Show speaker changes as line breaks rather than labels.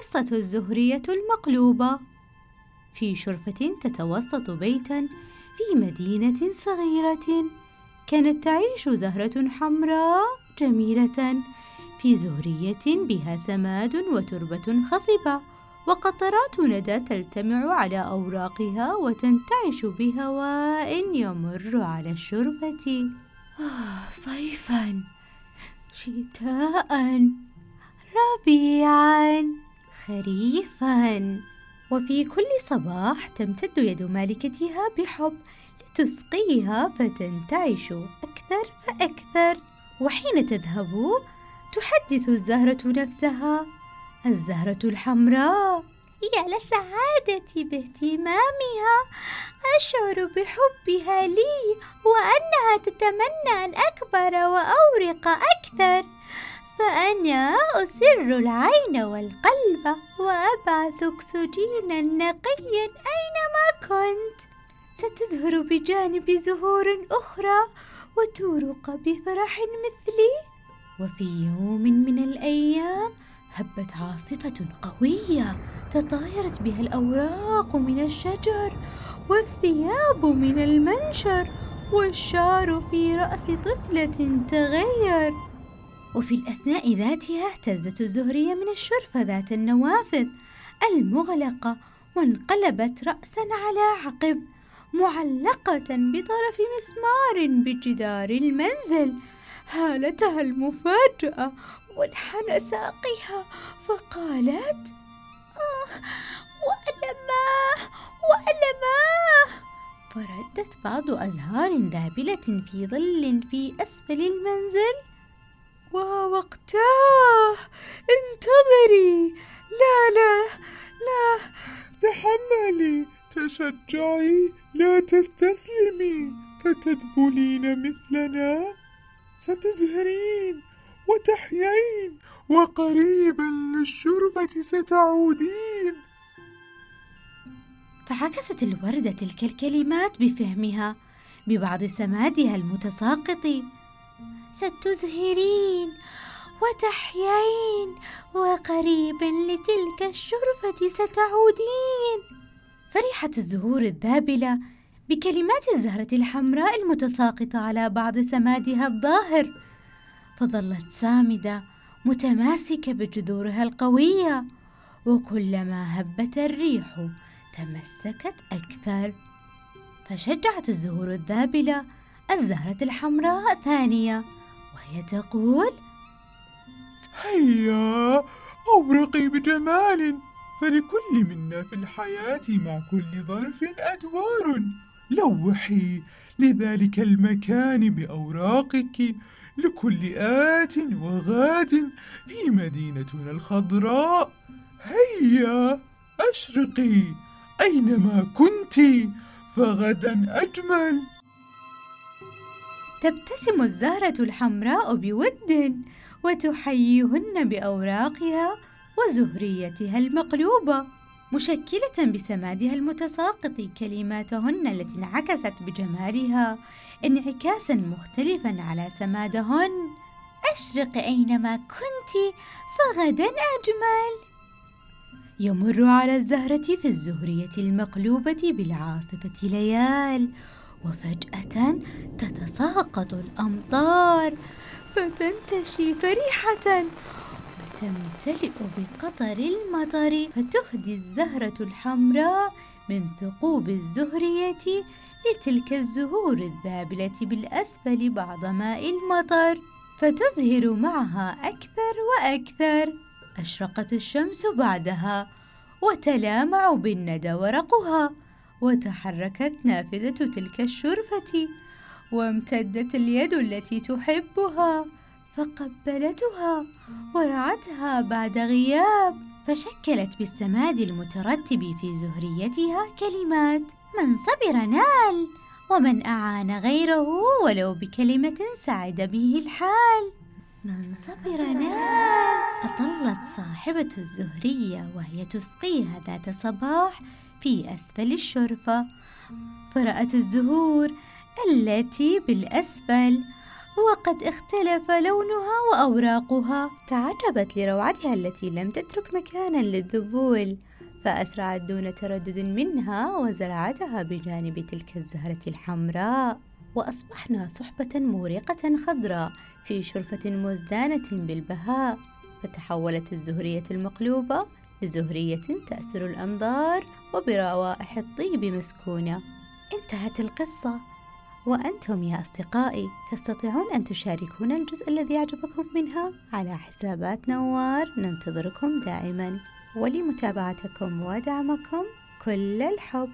قصة الزهرية المقلوبة. في شرفة تتوسط بيتا في مدينة صغيرة كانت تعيش زهرة حمراء جميلة في زهرية بها سماد وتربة خصبة وقطرات ندى تلتمع على أوراقها وتنتعش بهواء يمر على الشربة آه صيفا. شتاء ربيعا. خريفا. وفي كل صباح تمتد يد مالكتها بحب لتسقيها فتنتعش أكثر فأكثر. وحين تذهب تحدث الزهرة نفسها الزهرة الحمراء يا لسعادتي باهتمامها أشعر بحبها لي وأنها تتمنى أن أكبر وأورق أكثر. فأنا أسر العين والقلب وأبعث أكسجينا نقيا أينما كنت. ستزهر بجانب زهور أخرى وتورق بفرح مثلي. وفي يوم من الأيام هبت عاصفة قوية تطايرت بها الأوراق من الشجر والثياب من المنشر والشعر في رأس طفلة تغير. وفي الأثناء ذاتها اهتزت الزهرية من الشرفة ذات النوافذ المغلقة وانقلبت رأسا على عقب معلقة بطرف مسمار بجدار المنزل. هالتها المفاجأة وانحنى ساقها فقالت آه وألماه وألماه. فردت بعض أزهار ذابلة في ظل في أسفل المنزل. ووقتاه. انتظري. لا لا لا.
تحملي. تشجعي. لا تستسلمي. فتذبلين مثلنا. ستزهرين وتحيين. وقريبا للشرفة ستعودين.
فعكست الوردة تلك الكلمات بفهمها ببعض سمادها المتساقط. ستزهرين وتحيين وقريبا لتلك الشرفة ستعودين. فرحت الزهور الذابلة بكلمات الزهرة الحمراء المتساقطة على بعض سمادها الظاهر فظلت سامدة متماسكة بجذورها القوية وكلما هبت الريح تمسكت أكثر. فشجعت الزهور الذابلة الزهرة الحمراء ثانية وهي تقول
هيا أورقي بجمال فلكل منا في الحياة مع كل ظرف أدوار. لوحي لذلك المكان بأوراقك لكل آت وغاد في مدينتنا الخضراء. هيا أشرقي أينما كنت فغدا أجمل.
تبتسم الزهرة الحمراء بود وتحييهن بأوراقها وزهريتها المقلوبة مشكلة بسمادها المتساقط كلماتهن التي انعكست بجمالها انعكاسا مختلفا على سمادهن. أشرق أينما كنت فغدا أجمل. يمر على الزهرة في الزهرية المقلوبة بالعاصفة ليال وفجأة تتساقط الأمطار فتنتشي فرحة وتمتلئ بقطر المطر فتهدي الزهرة الحمراء من ثقوب الزهرية لتلك الزهور الذابلة بالأسفل بعض ماء المطر فتزهر معها أكثر وأكثر. أشرقت الشمس بعدها وتلامع بالندى ورقها. وتحركت نافذة تلك الشرفة وامتدت اليد التي تحبها فقبلتها ورعتها بعد غياب. فشكلت بالسماد المترتب في زهريتها كلمات من صبر نال ومن أعان غيره ولو بكلمة سعد به الحال. من صبر نال. أطلت صاحبة الزهرية وهي تسقيها ذات صباح في أسفل الشرفة. فرأت الزهور التي بالأسفل وقد اختلف لونها وأوراقها. تعجبت لروعتها التي لم تترك مكانا للذبول فأسرعت دون تردد منها وزرعتها بجانب تلك الزهرة الحمراء. وأصبحنا صحبة مورقة خضراء في شرفة مزدانة بالبهاء. فتحولت الزهرية المقلوبة لزهرية تأسر الأنظار وبروائح الطيب مسكونة. انتهت القصة. وأنتم يا أصدقائي تستطيعون أن تشاركون الجزء الذي أعجبكم منها على حسابات نوار ننتظركم دائما. ولمتابعتكم ودعمكم كل الحب.